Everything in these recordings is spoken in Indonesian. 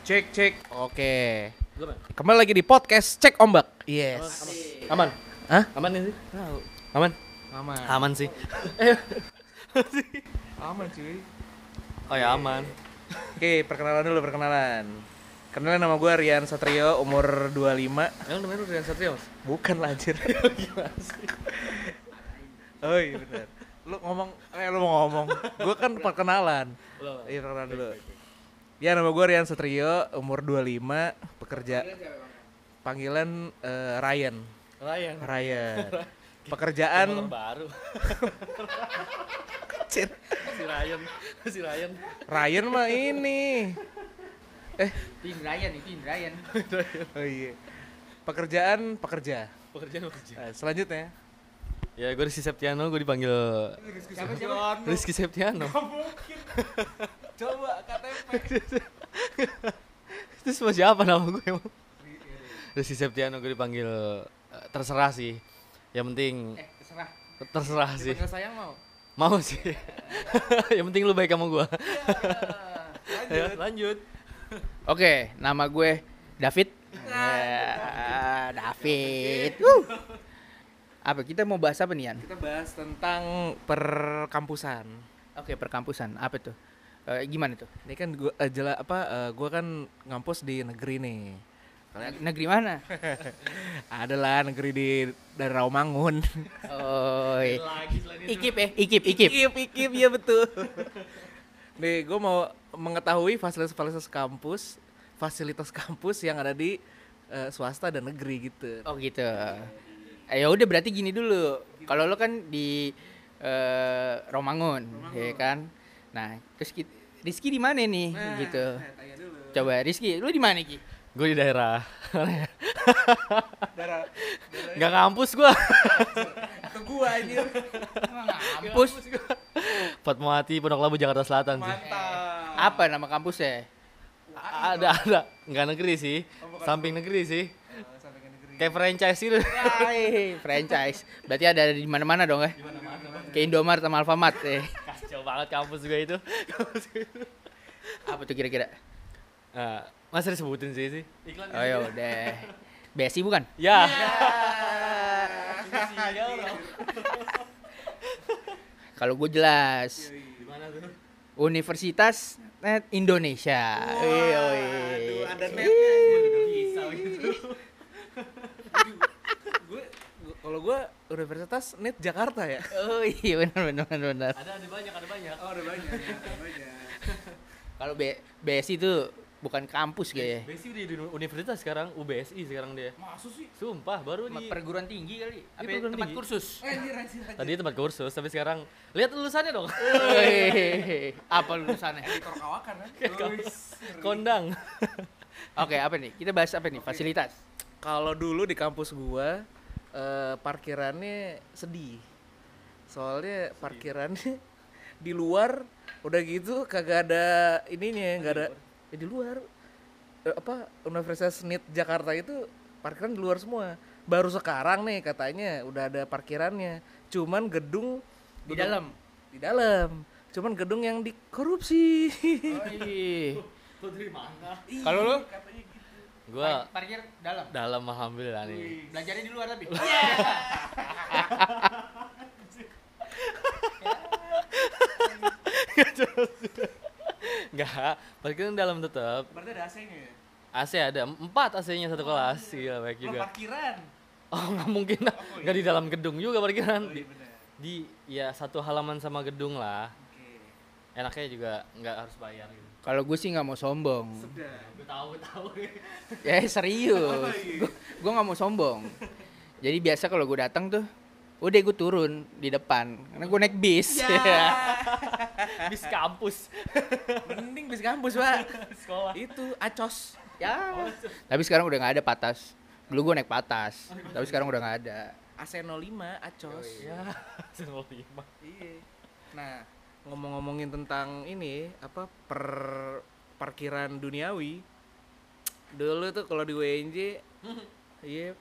Cek cek. Oke. Kembali lagi di podcast Cek Ombak. Yes. Aman? Hah? Aman ini sih? Aman? Aman. Aman sih. Aman cuy. Oh ya aman. Oke, perkenalan dulu perkenalan. Kenalin nama gue Rian Satrio, umur 25 Emang namanya Rian Satria mas? Bukan lah anjir Oh iya benar Lu ngomong, eh lu mau ngomong Gue kan perkenalan Lo. Iya perkenalan dulu Ya nama gue Rian Satrio, umur 25 Pekerja Panggilan eh, Ryan Ryan. Ryan Pekerjaan baru. si Ryan. Si Ryan. Ryan mah ini Eh, Itu Ryan, itu Ryan. oh iya Pekerjaan pekerja Pekerjaan pekerja. Nah, Selanjutnya Ya gue Rizky Septiano, gue dipanggil Siapa siapa? Rizky Septiano. Coba KTP Itu semua siapa nama gue emang? Rizky Septiano gue dipanggil eh, terserah sih. Yang penting Eh, terserah. terserah sih. Dipanggil sayang mau Mau sih. yang penting lu baik sama gue. Iya, Ya, lanjut. Oke, nama gue David. Ya, David. Wuh. Apa kita mau bahas apa nih Yan? Kita bahas tentang perkampusan. Oke, perkampusan. Apa tuh? Eh, gimana tuh? Ini kan gua eh, jela apa eh, gua kan ngampus di negeri nih. Negeri mana? Adalah negeri di dari Rawamangun. Oh, iya. Ikip ya, Ikip, Ikip. Ikip, ikip ya betul. nih, gua mau mengetahui fasilitas-fasilitas kampus, fasilitas kampus yang ada di eh, swasta dan negeri gitu. Oh gitu. Eh, ya udah berarti gini dulu. Kalau lo kan di eh, Romangun, ya kan? Nah, terus kita, Rizky di mana nih? gitu. Coba Rizky, lu di mana Ki? Gue di daerah. Darah Gak kampus gue. ke gua anjir. Kampus. Fatmawati, Pondok Labu, Jakarta Selatan sih. Mantap. Apa nama kampusnya? A- Ada, ada. Nggak negeri sih. Samping negeri sih. Kayak franchise gitu. Hai, franchise. Berarti ada di mana-mana dong ya? Kayak Indomaret sama Alfamart eh. Kacau banget kampus juga itu. Kampus juga itu. Apa tuh kira-kira? Nah, masa disebutin sih sih? Iklan Oh ya udah. Besi bukan? Ya. Kalau gue jelas. Di mana tuh? Universitas Net Indonesia. Wih, wih. ada netnya. Bisa gitu. Gue kalau gue Universitas Net Jakarta ya. Oh iya benar benar benar. Ada ada banyak, ada banyak. Oh, ada banyak, ada banyak. Kalau B BSI itu bukan kampus kayaknya. Besi udah di universitas sekarang, UBSI sekarang dia. Masuk sih. Sumpah, baru di Perguruan tinggi kali. Apa ya, tempat tinggi. kursus? Anjir, anjir, anjir. Tadi tempat kursus, tapi sekarang lihat lulusannya dong. Apa lulusannya? Editor kawakan kan? Kondang. Oke, apa nih? Kita bahas apa nih? Fasilitas. Kalau dulu di kampus gua eh, parkirannya sedih. Soalnya parkirannya di luar udah gitu kagak ada ininya, nggak ada ya di luar Eh, apa Universitas NIT Jakarta itu parkiran di luar semua. Baru sekarang nih katanya udah ada parkirannya. Cuman gedung Di gedung- dalam. di dalam. Cuman gedung yang dikorupsi. Oh, iya. Kalau lu? Gua parkir dalam. dalam alhamdulillah nih. Belajarnya di luar tapi. Enggak, parkiran dalam tetap. Berarti ada AC-nya ya? AC ada, empat AC-nya satu kelas. Gila, baik juga. parkiran. Oh, nggak mungkin lah. Nggak di dalam gedung juga parkiran. Oh, Di, iya benar. di ya satu halaman sama gedung lah. Oke. Enaknya juga nggak harus bayar gitu. Kalau gue sih nggak mau sombong. Sudah. Gue tahu, gue tahu. Ya serius. Gue nggak mau sombong. Jadi biasa kalau gue datang tuh, udah gue turun di depan karena gue naik bis. Bis kampus. Mending bis kampus, Pak. Sekolah. Itu acos. ya. Tapi sekarang udah nggak ada patas. Dulu gue naik patas. Tapi sekarang udah nggak ada. AC05 acos. Ya, 105. Iya. Nah, ngomong-ngomongin tentang ini apa per parkiran duniawi. Dulu tuh kalau di WNJ iya.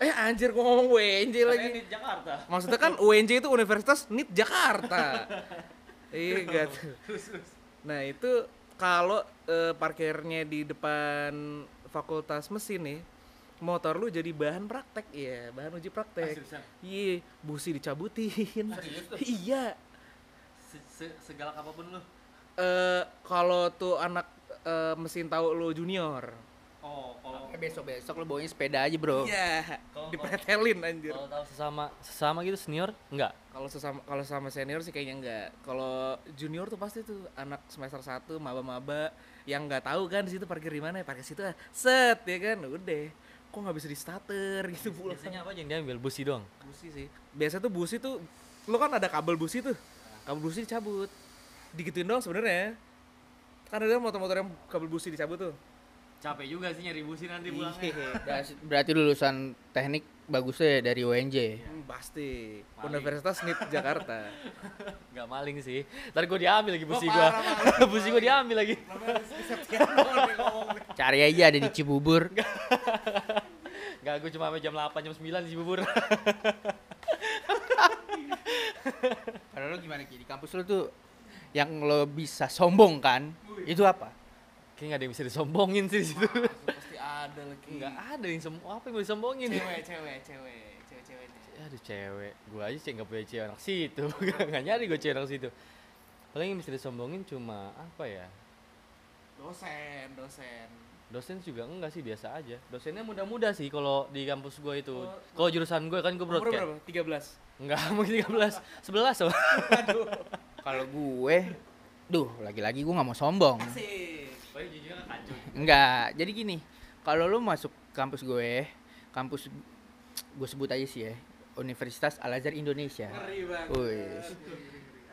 Eh anjir gua ngomong WNJ lagi. di Jakarta. Maksudnya kan UNJ itu Universitas NIT Jakarta. iya gitu. Nah itu kalau eh, parkirnya di depan fakultas mesin nih motor lu jadi bahan praktek ya bahan uji praktek iya busi dicabutin iya segalak apa pun lu? Eh kalau tuh anak eh, mesin tahu lu junior. Oh kalau Eh, besok besok lo bawanya sepeda aja bro. Iya. Kalau- dipretelin anjir. kalau tahu sesama sesama gitu senior enggak? Kalau sesama kalau sama senior sih kayaknya enggak. Kalau junior tuh pasti tuh anak semester 1 maba-maba yang nggak tahu kan di situ parkir di mana ya parkir situ ah. set ya kan? Udah. Kok nggak bisa di starter gitu pulang biasanya apa aja yang diambil? Busi doang? Busi sih. Biasa tuh busi tuh lo kan ada kabel busi tuh kabel busi dicabut. Digituin doang sebenarnya. Kan ada motor-motor yang kabel busi dicabut tuh. Capek juga sih nyari busi nanti Iya. Berarti- berarti lulusan teknik bagusnya dari UNJ Hmm, pasti. Paling. Universitas NIP Jakarta. Nggak maling sih. Ntar gue diambil lagi busi gue busi gue diambil lagi. Cari aja ada di Cibubur. Nggak gue cuma sampai jam 8 jam 9 di Cibubur kalau lo gimana Ki? di kampus lo tuh yang lo bisa sombong kan itu apa? Kayak nggak ada yang bisa disombongin sih di situ. Pasti ada lagi nggak ada yang sem apa yang mau disombongin? Cewek cewek cewek cewek cewek aduh cewek. Gue aja sih nggak punya cewek anak situ. Nggak nyari gue cewek anak situ. Paling yang bisa disombongin cuma apa ya? Dosen dosen dosen juga enggak sih biasa aja. Dosennya muda-muda sih kalau di kampus gue itu. Oh, kalau jurusan gue kan gue umur broadcast. berapa? tiga belas. Enggak mungkin 13 11 oh. aduh kalau gue duh lagi-lagi gue nggak mau sombong. Sih jujur kacau. Enggak, jadi gini, kalau lu masuk kampus gue, kampus gue sebut aja sih ya, Universitas Al Azhar Indonesia. ngeri banget. Wih.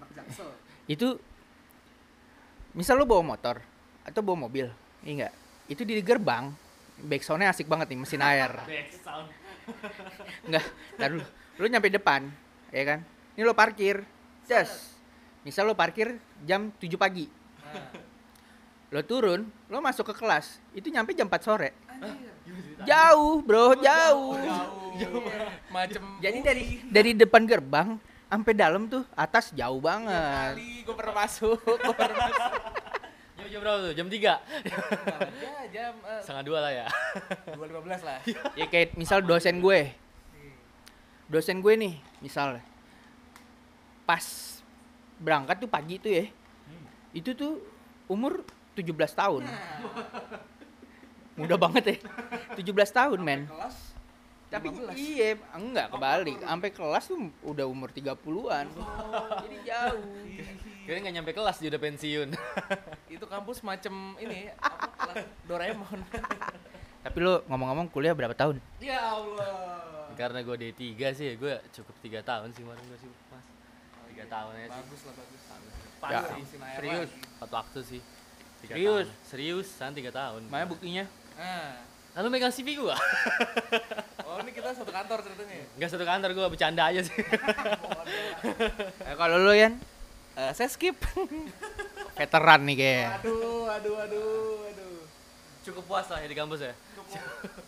anak jaksel. Itu misal lu bawa motor atau bawa mobil, iya enggak? Itu di gerbang, backsoundnya asik banget nih mesin air. sound ntar dulu. Lu nyampe depan, ya kan? Ini lo parkir, jas. Misal lo parkir jam 7 pagi, lo turun, lo masuk ke kelas, itu nyampe jam 4 sore. Jauh, bro, jauh. jauh macem Jadi dari dari depan gerbang sampai dalam tuh atas jauh banget. kali gue pernah masuk gue pernah masuk jam, berapa tuh jam 3 ya jam eh, setengah dua lah ya dua lima belas lah Ya kayak misal dosen gue. Dosen gue nih, misal pas berangkat tuh pagi tuh ya. Itu tuh umur 17 tahun. Mudah banget ya. 17 tahun, men. kelas Tapi 15. iya, enggak kebalik. Sampai kelas tuh udah umur 30-an. Jadi jauh. kira nggak nyampe kelas dia udah pensiun itu kampus macem ini apa kelas Doraemon Tapi lo ngomong-ngomong kuliah berapa tahun? ya Allah karena gue D3 sih gue cukup tiga tahun sih kemarin gue sih mas tiga tahun aja sih bagus lah bagus Pas Ya, sih. serius. Empat waktu sih Tiga Serius? tahun. serius kan tiga tahun Mana buktinya? nah lalu megang CV gue oh ini kita satu kantor ceritanya nggak satu kantor gue bercanda aja sih. Eh, kalau lo Yan, Eh, saya skip. Veteran nih kayak. aduh aduh aduh aduh. Cukup puas lah ya di kampus ya? Cukup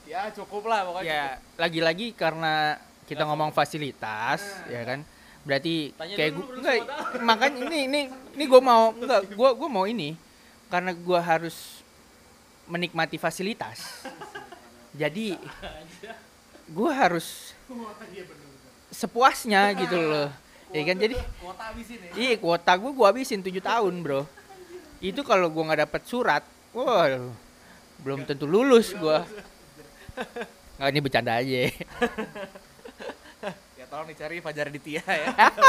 ya cukup lah pokoknya Ya, lagi-lagi karena kita ngomong fasilitas, ya kan? Berarti Tanya kayak gua belum enggak makanya ini ini ini gua mau enggak gua gua mau ini karena gua harus menikmati fasilitas. Jadi gua harus sepuasnya gitu loh. Ya kan? Jadi kuota habisin ya? Iya kuota gue gue habisin 7 tahun bro. Itu kalau gue nggak dapet surat Waduh Belum tentu lulus gue Nggak ini bercanda aja. Ya tolong dicari Fajar Ditya ya.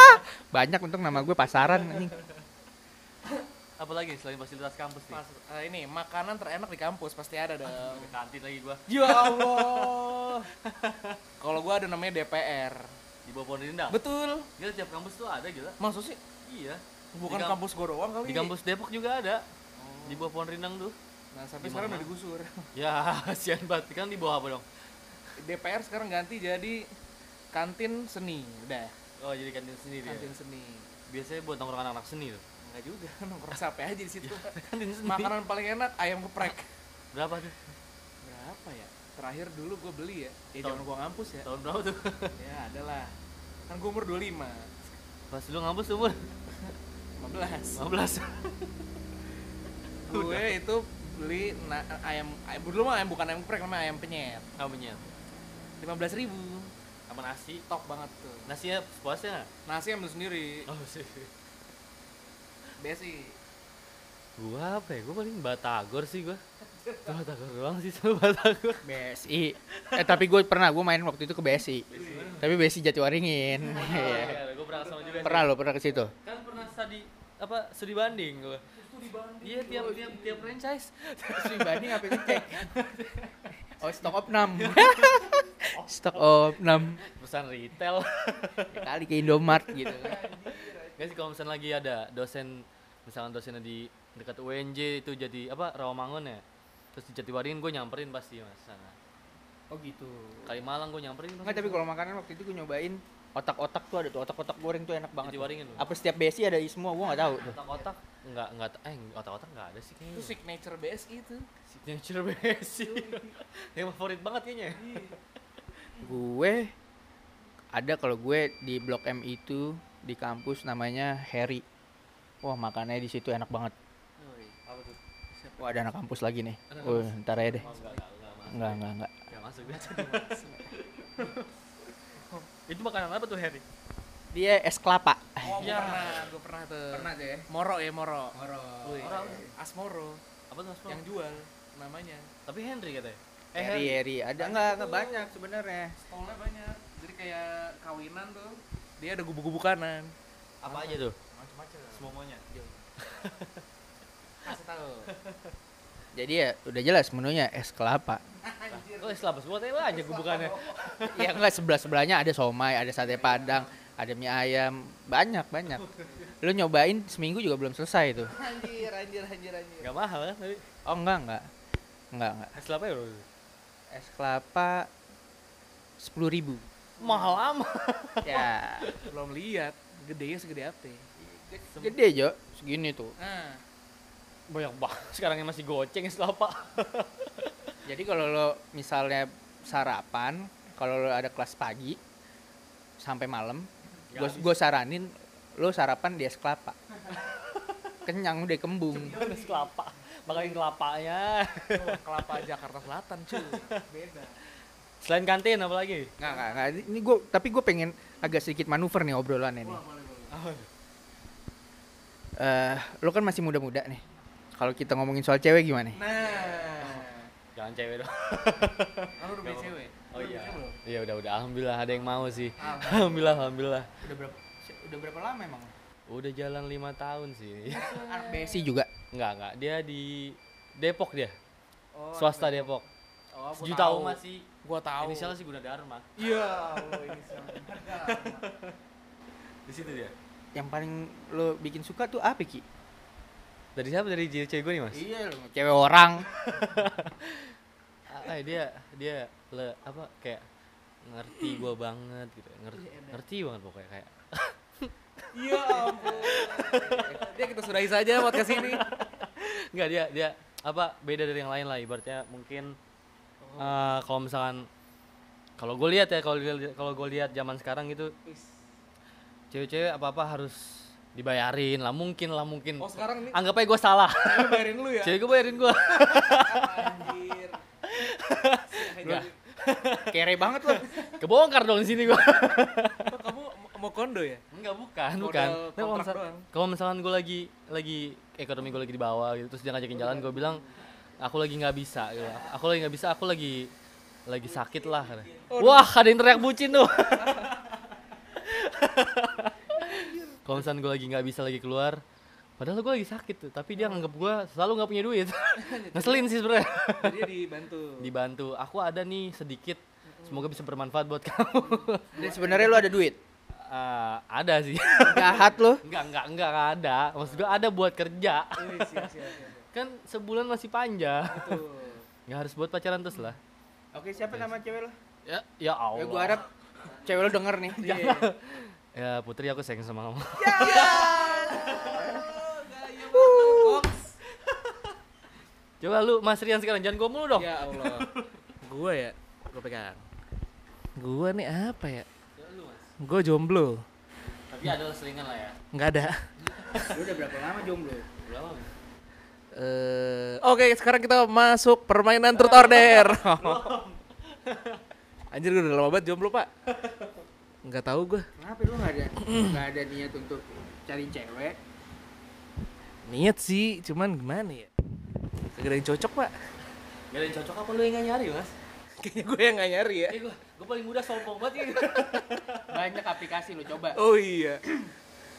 Banyak untung nama gue pasaran anjing. Apa lagi selain fasilitas kampus nih? Pas, eh, ini makanan terenak di kampus pasti ada dong. Ke kantin lagi gue ya Allah. Kalau gua ada namanya DPR di bawah pohon rindang betul. Gila tiap kampus tuh ada gila. Maksud sih? Iya. Bukan Di kamp- kampus gua doang kali. di kampus Depok juga ada. Di bawah pohon rindang tuh. Nah sampai sekarang udah digusur. Ya sian banget. Kan di bawah apa dong? DPR sekarang ganti jadi kantin seni udah. Oh jadi kantin ya kantin seni. Biasanya buat nongkrong anak-anak seni tuh enggak juga nongkrong sampai aja di situ. Kantin seni makanan paling enak ayam geprek. Berapa tuh? Berapa ya? Terakhir dulu gue beli ya. Ya Tahun- gua ngampus ya. tahun berapa tuh? Ya adalah kan gue umur 25 pas lu ngampus umur? 15 15 gue itu beli na- ayam ayam dulu mah ayam bukan ayam geprek namanya ayam penyet. Namanya lima belas ribu. Sama nasi. top banget tuh. Nasinya puasnya nggak? nasi ambil sendiri. Oh sih. Besi Gua apa ya? Gua paling batagor sih gua. Batagor doang sih sama batagor. BSI. Eh tapi gue pernah gue main waktu itu ke BSI. Tapi BSI Jatiwaringin. Iya. Gua pernah sama juga. pernah lo pernah ke situ. Kan pernah studi apa studi banding gua. Iya tiap tiap tiap franchise. Terus dibanding apa itu cek? Oh stok 6 Stok 6 Pesan retail. ya kali ke Indomart gitu Gak sih kalau misalnya lagi ada dosen misalkan dosennya di dekat UNJ itu jadi apa Rawamangun ya? Terus di Jatiwaringin gue nyamperin pasti mas sana. Oh gitu. Kalimalang gue nyamperin Enggak tapi kalau makanan waktu itu gue nyobain. Otak-otak tuh ada tuh Otak-otak goreng tuh enak banget. Jatiwaringin Apa setiap BSI ada semua gue gak tahu. Otak-otak? Enggak enggak eh otak-otak enggak ada sih itu kayaknya signature BSI itu. Signature basic yang favorit banget kayaknya. Gue Ada kalau gue di Blok M itu Di kampus namanya Harry. Wah makannya di situ enak banget. Apa tuh? Wah ada anak kampus lagi nih. Anak Wah ntar aja deh. Oh, enggak enggak enggak masuk biasa itu makanan apa tuh Harry? Dia es kelapa. Oh Ya. pernah gue pernah tuh. Tuh ya? Moro ya moro. Wih. Moro. asmoro. Apa tuh mas yang jual namanya. Tapi Henry katanya? Eh Harry. Harry. Ada enggak? Enggak banyak sebenarnya. Stolnya banyak jadi kayak kawinan tuh dia ada gubuk-gubuk kanan apa aja tuh macam-macam semuanya kasih tahu Jadi ya udah jelas menunya es kelapa. Oh, selama semua teh aja gubukannya. ya enggak sebelah sebelahnya ada somai, ada sate padang, ada mie ayam, banyak banyak. Lu nyobain seminggu juga belum selesai tuh. anjir anjir anjir anjir Gak mahal kan tapi Oh enggak enggak, enggak enggak. es kelapa ya bro? Es kelapa sepuluh ribu. Mahal amat. Ya belum lihat gedenya segede apa gede jo, segini tuh. nah Banyak banget. Sekarang yang masih goceng es kelapa. Jadi kalau lo misalnya sarapan, kalau lo ada kelas pagi sampai malam, Nggak gue saranin lo sarapan di es kelapa. Kenyang udah kembung. es kelapa. Bakain kelapanya. oh, kelapa Jakarta Selatan cuy beda Selain kantin apa lagi? Nggak, nggak, nggak. Ini gue, tapi gue pengen agak sedikit manuver nih obrolannya nih. Eh, lo kan masih muda-muda nih. Kalau kita ngomongin soal cewek gimana? nah Jangan cewek dong. Kamu udah punya cewek? Oh iya. Iya udah udah alhamdulillah ada yang mau sih. Alhamdulillah. Alhamdulillah alhamdulillah. Udah berapa? Udah berapa lama emang? Udah jalan lima tahun sih. Anak BSI juga. Enggak enggak dia di Depok dia. Oh, Swasta Depok. Oh, gua Sejuta tahu. umat sih. Gua tahu. Inisialnya sih Gunadarma. Iya, Allah inisial. Di situ dia. Yang paling lo bikin suka tuh apa Ki? Dari siapa? Dari cewek gue nih mas? Iya lo. Cewek orang. Ah, dia dia le apa kayak ngerti gua banget gitu ngerti ngerti banget pokoknya kayak Iya ampun. Dia kita sudahi saja podcast ini. nggak dia dia apa beda dari yang lain lah ibaratnya mungkin eh, kalau misalkan kalau gue lihat ya kalau kalau gue lihat zaman sekarang gitu cewek-cewek apa apa harus dibayarin lah mungkin lah mungkin Oh sekarang nih anggap aja gue salah cewek bayarin lu ya? cewek gue bayarin gue Anjir. Nggak. Kere banget lo. kebongkar dong di sini gue kamu mau kondo ya? Enggak bukan, Modal bukan. Kalau kontrak misal- doang. Kalau misalkan gue lagi lagi ekonomi gue lagi di bawah gitu, terus dia ngajakin jalan, gue bilang aku lagi nggak bisa, gitu. Aku lagi nggak bisa, aku lagi lagi sakit lah. kata. Wah, ada yang teriak bucin tuh. Kalau misalkan gue lagi nggak bisa lagi keluar, padahal gue lagi sakit tuh, tapi dia nganggap gue selalu nggak punya duit. Ngeselin sih sebenarnya. Jadi dia dibantu. Dibantu, aku ada nih sedikit, semoga bisa bermanfaat buat kamu. Dan sebenarnya lo ada duit. Ah, ada sih. Jahat lo. Enggak, enggak, enggak, enggak ada. Maksud gua ada buat kerja. Wih, siap, siap, siap. Kan sebulan masih panjang. Betul. Enggak harus buat pacaran terus lah. Oke, siapa nama cewek lo? Ya, ya Allah. Ya gua harap cewek lo denger nih. Iya. Ya, Putri aku sayang sama kamu. Coba lu Mas Rian sekarang jangan gua mulu dong. Ya Allah. Gua ya, gua pegang. Gua nih apa ya? Gua jomblo. Tapi ada selingan lah ya. Nggak ada. Lo udah berapa lama jomblo? Berapa? Eh, Oke, sekarang kita masuk permainan truth order. Anjir gue udah lama banget jomblo, Pak. Nggak tahu gue. Kenapa lu nggak ada nggak ada niat untuk cari cewek? Niat sih, cuman gimana ya? Gak ada yang cocok, Pak. Gak ada yang cocok apa lu yang gak nyari mas? Kayaknya gue yang gak nyari ya. Eh gue, gue paling muda sombong banget ya. Banyak aplikasi lu coba. Oh iya.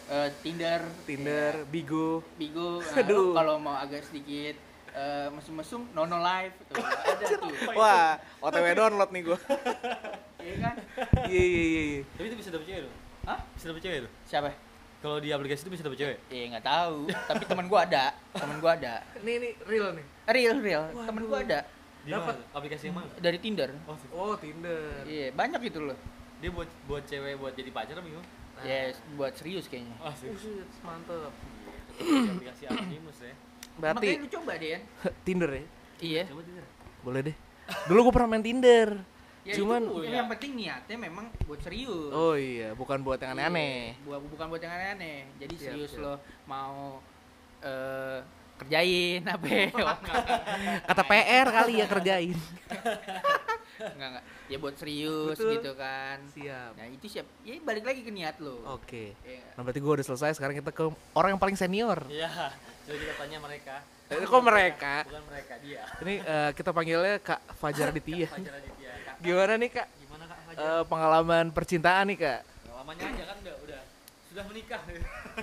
Eh, Tinder, Tinder, Bigo. Bigo. Nah, Aduh. kalau mau agak sedikit eh, mesum-mesum, Nono Live tuh ada tuh. Wah, OTW download nih gue. Iya kan? Iya, iya, iya, iya. Tapi itu bisa dapet cewek lu? Hah? Bisa dapet cewek lu? Siapa? Kalau di aplikasi itu bisa dapet cewek? Eh nggak tahu. Tapi teman gua ada. Teman gua ada. Ini, ini real nih. Real real. Temen gua ada mana? Aplikasi yang mana? dari Tinder. Oh. Oh, Tinder. Iya banyak gitu loh. dia buat buat cewek buat jadi pacar apa gimana? Yes, buat serius kayaknya. Oh. Buset, mantep. Aplikasi Anonymous ya. Berarti Makanya lu coba deh. Tinder ya? Iya. Coba Tinder. Boleh deh. Dulu gue pernah main Tinder. Ya, Cuman itu, yang penting niatnya memang buat serius. Oh iya, bukan buat yang aneh-aneh. Iya, buat bukan buat yang aneh-aneh. Jadi Siap, serius siap. lo mau eh kerjain apa? ya? Kata PR kali ya kerjain. enggak, enggak. Ya buat serius Betul. gitu kan. Siap. Nah, itu siap. Ya balik lagi ke niat lo. Oke. Iya. Nah berarti gue udah selesai, sekarang kita ke orang yang paling senior. Iya. Coba kita tanya mereka. Eh, Kok mereka? Bukan mereka, dia. Ini eh, kita panggilnya Kak Fajar Aditya. Fajar Aditya. Kak, Gimana nih Kak? gimana Kak Fajar? Eh, pengalaman percintaan nih Kak? Lamanya aja kan udah udah sudah menikah.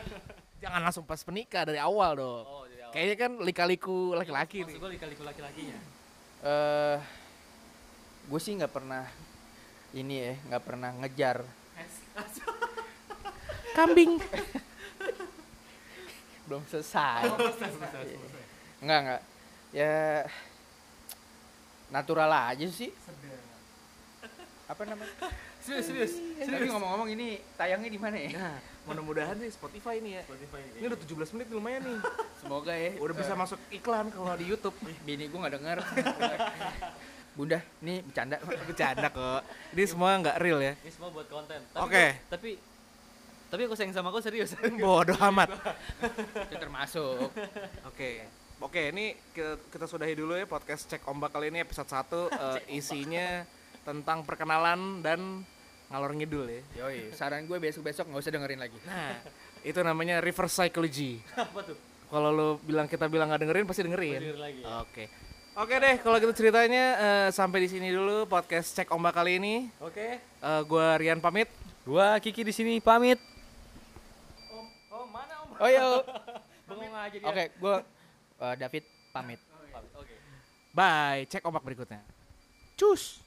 Jangan langsung pas menikah dari awal dong. Oh, dari awal. Kayaknya kan lika-liku laki-laki nih. Maksud gue lika-liku laki-lakinya. Eh gue sih nggak pernah ini ya, nggak pernah ngejar. Kambing. Belum selesai. Enggak, enggak. Ya natural aja sih. Apa namanya? Serius, serius. Tapi ngomong-ngomong ini tayangnya di mana ya? Nah, mudah-mudahan sih Spotify nih ya. Spotify ini. Ini udah 17 menit lumayan nih. Semoga ya. Udah bisa masuk iklan kalau di YouTube. Bini gue nggak denger. Bunda, ini bercanda. Bercanda kok. Ini semua nggak real ya. Ini semua buat konten. Oke. gua- Tapi tapi aku sayang sama aku serius. Bodoh amat. Itu termasuk. Oke. Oke, ini kita, kita sudahi dulu ya podcast Cek Ombak kali ini episode 1 eh, isinya tentang perkenalan dan ngalor ngidul ya. Yoi, saran gue besok-besok nggak usah dengerin lagi. Nah, itu namanya reverse psychology. Apa tuh? Kalau lo bilang kita bilang nggak dengerin pasti dengerin. Denger lagi. Oke. Deh, kalau gitu ceritanya eh, sampai di sini dulu podcast Cek Ombak kali ini. Oke. Eh, gua Rian pamit. Gua Kiki di sini pamit. Om, oh mana Om? Oh iya. Bengong aja dia. Oke, gue David pamit. Pamit. Oke. Bye. Cek Ombak berikutnya. Cus.